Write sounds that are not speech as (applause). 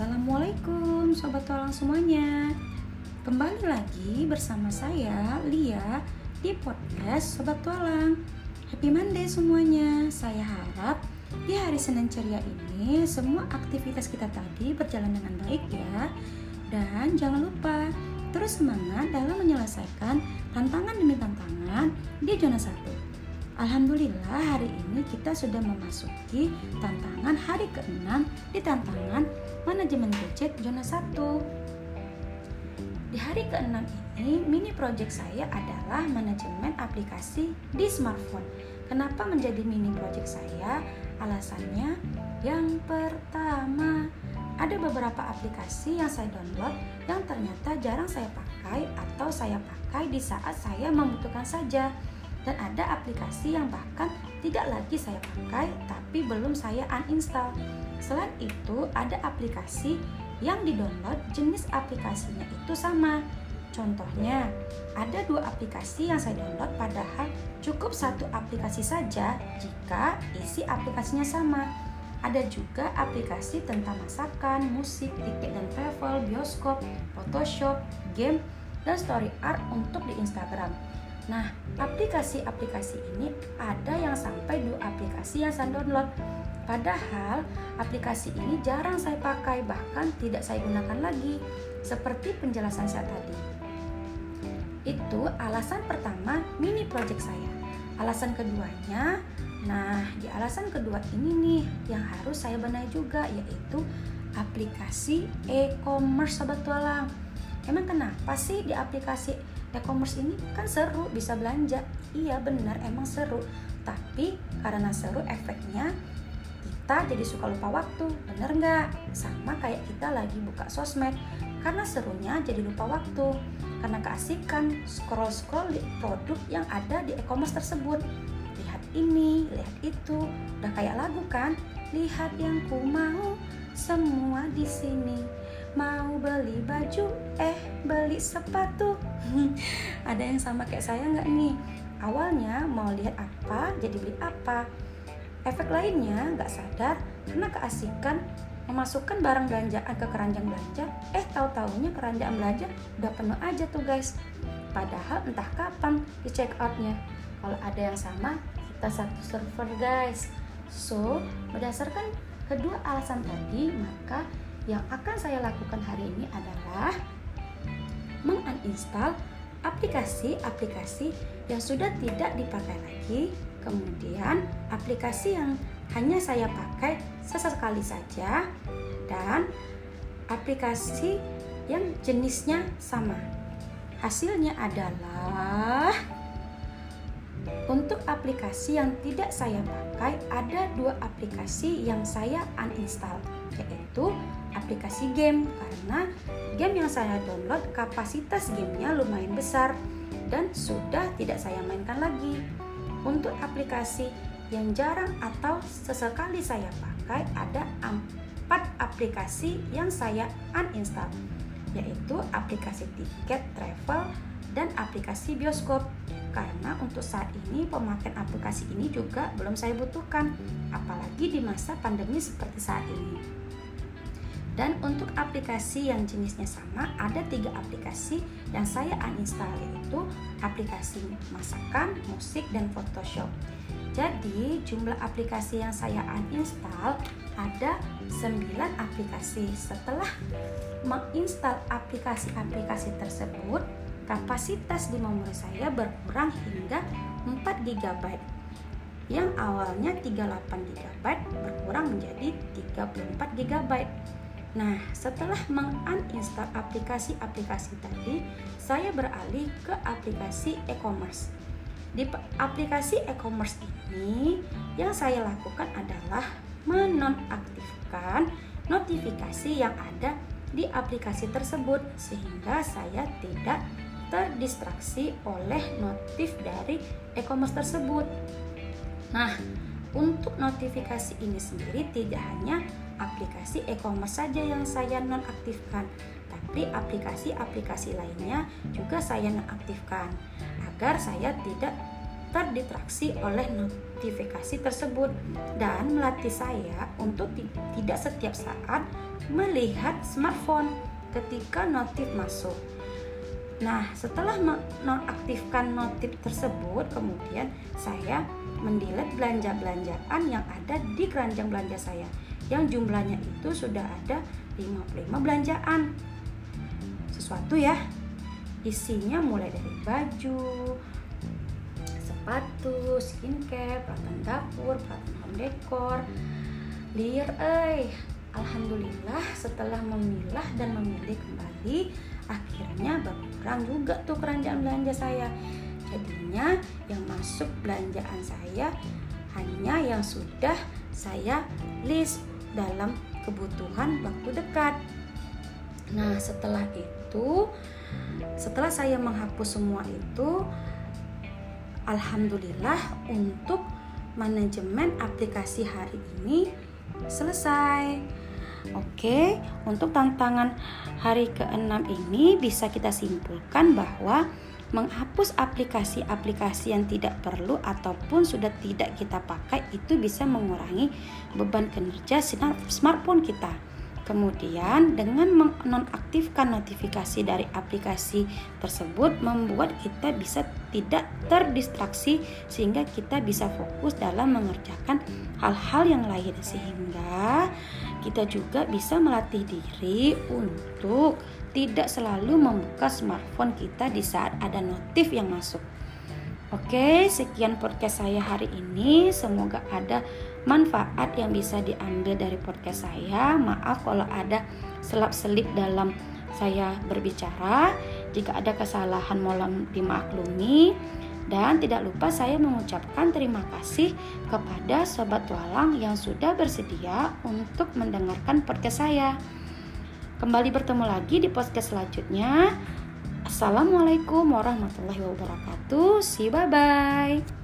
Assalamualaikum Sobat Tualang semuanya. Kembali lagi bersama saya Lia di podcast Sobat Tualang Happy Monday semuanya. Saya harap di hari Senin ceria ini Semua aktivitas kita tadi berjalan dengan baik ya. Dan jangan lupa terus semangat dalam menyelesaikan tantangan demi tantangan di zona 1 Alhamdulillah hari ini kita sudah memasuki tantangan hari ke-6 di tantangan manajemen gadget zona 1. Di hari ke-6 ini mini project saya adalah manajemen aplikasi di smartphone. Kenapa menjadi mini project saya? Alasannya yang pertama, ada beberapa aplikasi yang saya download yang ternyata jarang saya pakai atau saya pakai di saat saya membutuhkan saja dan ada aplikasi yang bahkan tidak lagi saya pakai tapi belum saya uninstall. Selain itu, ada aplikasi yang di-download jenis aplikasinya itu sama. Contohnya, ada dua aplikasi yang saya download padahal cukup satu aplikasi saja jika isi aplikasinya sama. Ada juga aplikasi tentang masakan, musik, tiket dan travel, bioskop, Photoshop, game, dan story art untuk di Instagram. Nah, aplikasi-aplikasi ini ada yang sampai dua aplikasi yang saya download. Padahal aplikasi ini jarang saya pakai, bahkan tidak saya gunakan lagi. Seperti penjelasan saya tadi. Itu alasan pertama mini project saya. Alasan keduanya, nah di alasan kedua ini nih yang harus saya benahi juga yaitu aplikasi e-commerce sobat tualang. Emang kenapa sih di aplikasi e-commerce ini kan seru bisa belanja. Iya benar emang seru. Tapi karena seru efeknya kita jadi suka lupa waktu bener nggak? Sama kayak kita lagi buka sosmed. Karena serunya jadi lupa waktu karena keasikan scroll scroll di produk yang ada di e-commerce tersebut. Lihat ini lihat itu udah kayak lagu kan? Lihat yang ku mau semua di sini. Mau beli baju eh beli sepatu. (laughs) Ada yang sama kayak saya nggak nih awalnya mau lihat apa jadi beli apa? Efek lainnya nggak sadar karena keasikan memasukkan barang belanjaan ke keranjang belanja. Eh tahu taunya keranjang belanja udah penuh aja tuh guys. Padahal entah kapan di check outnya. Kalau ada yang sama kita satu server guys. So berdasarkan kedua alasan tadi maka yang akan saya lakukan hari ini adalah menguninstall aplikasi-aplikasi yang sudah tidak dipakai lagi, kemudian aplikasi yang hanya saya pakai sesekali saja, dan aplikasi yang jenisnya sama. Hasilnya adalah untuk aplikasi yang tidak saya pakai, ada dua aplikasi yang saya uninstall, yaitu aplikasi game karena game yang saya download kapasitas gamenya lumayan besar dan sudah tidak saya mainkan lagi. Untuk aplikasi yang jarang atau sesekali saya pakai ada empat aplikasi yang saya uninstall yaitu aplikasi tiket travel dan aplikasi bioskop karena untuk saat ini pemakaian aplikasi ini juga belum saya butuhkan apalagi di masa pandemi seperti saat ini dan untuk aplikasi yang jenisnya sama, ada tiga aplikasi yang saya uninstall yaitu aplikasi masakan, musik, dan Photoshop. Jadi jumlah aplikasi yang saya uninstall ada 9 aplikasi. Setelah menginstal aplikasi-aplikasi tersebut, kapasitas di memori saya berkurang hingga 4 GB yang awalnya 38 GB berkurang menjadi 34 GB. Nah, setelah menguninstall aplikasi-aplikasi tadi, saya beralih ke aplikasi e-commerce. Di aplikasi e-commerce ini, yang saya lakukan adalah menonaktifkan notifikasi yang ada di aplikasi tersebut sehingga saya tidak terdistraksi oleh notif dari e-commerce tersebut. Nah, untuk notifikasi ini sendiri tidak hanya aplikasi e-commerce saja yang saya nonaktifkan, tapi aplikasi-aplikasi lainnya juga saya nonaktifkan agar saya tidak terdistraksi oleh notifikasi tersebut dan melatih saya untuk tidak setiap saat melihat smartphone ketika notif masuk. Nah, setelah menonaktifkan notif tersebut, kemudian saya mendelete belanja-belanjaan yang ada di keranjang belanja saya. Yang jumlahnya itu sudah ada 55 belanjaan. Sesuatu ya. Isinya mulai dari baju, sepatu, skincare, peralatan dapur, peralatan home decor. Liar eh, alhamdulillah setelah memilah dan memilih kembali akhirnya berkurang juga tuh keranjang belanja saya jadinya masuk belanjaan saya hanya yang sudah saya list dalam kebutuhan waktu dekat. Nah setelah itu setelah saya menghapus semua itu Alhamdulillah untuk manajemen aplikasi hari ini selesai Oke, untuk tantangan hari ke-6 ini bisa kita simpulkan bahwa menghapus aplikasi-aplikasi yang tidak perlu ataupun sudah tidak kita pakai itu bisa mengurangi beban kinerja smartphone kita. Kemudian dengan menonaktifkan notifikasi dari aplikasi tersebut membuat kita bisa tidak terdistraksi sehingga kita bisa fokus dalam mengerjakan hal-hal yang lain sehingga kita juga bisa melatih diri untuk tidak selalu membuka smartphone kita di saat ada notif yang masuk. Oke, sekian podcast saya hari ini. Semoga ada manfaat yang bisa diambil dari podcast saya. Maaf kalau ada selap-selip dalam saya berbicara. Jika ada kesalahan mohon dimaklumi. Dan tidak lupa saya mengucapkan terima kasih kepada sobat walang yang sudah bersedia untuk mendengarkan podcast saya. Kembali bertemu lagi di podcast selanjutnya. Assalamualaikum warahmatullahi wabarakatuh. See bye bye.